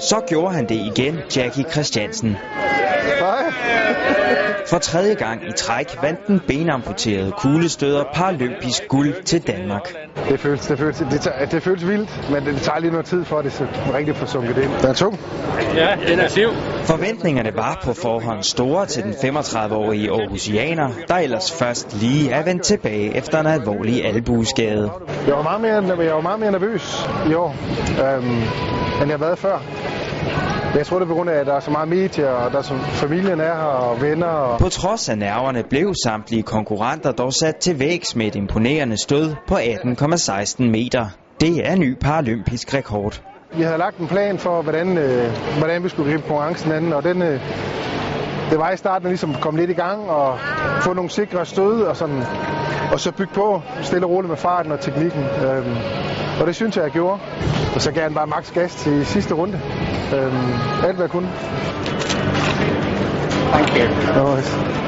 Så gjorde han det igen, Jackie Christiansen. For tredje gang i træk vandt den benamputerede kuglestøder paralympisk guld til Danmark. Det føles, det, føles, det, tager- det føles vildt, men det tager lige noget tid for, at det så rigtig får sunket ind. Den er tung. Ja, den er siv. Forventningerne var på forhånd store til den 35-årige Aarhusianer, der ellers først lige er vendt tilbage efter en alvorlig albueskade. Jeg var meget mere, jeg var meget mere nervøs i år, øhm, end jeg har været før. Jeg tror, det er på grund af, at der er så meget medie, og der er så, familien er her, og venner. Og... På trods af nerverne blev samtlige konkurrenter dog sat til vægs med et imponerende stød på 18,16 meter. Det er ny paralympisk rekord. Vi havde lagt en plan for, hvordan, øh, hvordan vi skulle gribe konkurrencen an, og den, øh, det var i starten at ligesom komme lidt i gang og få nogle sikre stød, og, sådan, og så bygge på stille og roligt med farten og teknikken. Øhm, og det synes jeg, jeg gjorde. Og så gav han bare max gas til sidste runde. Øhm, alt hvad jeg kunne. Thank you. No.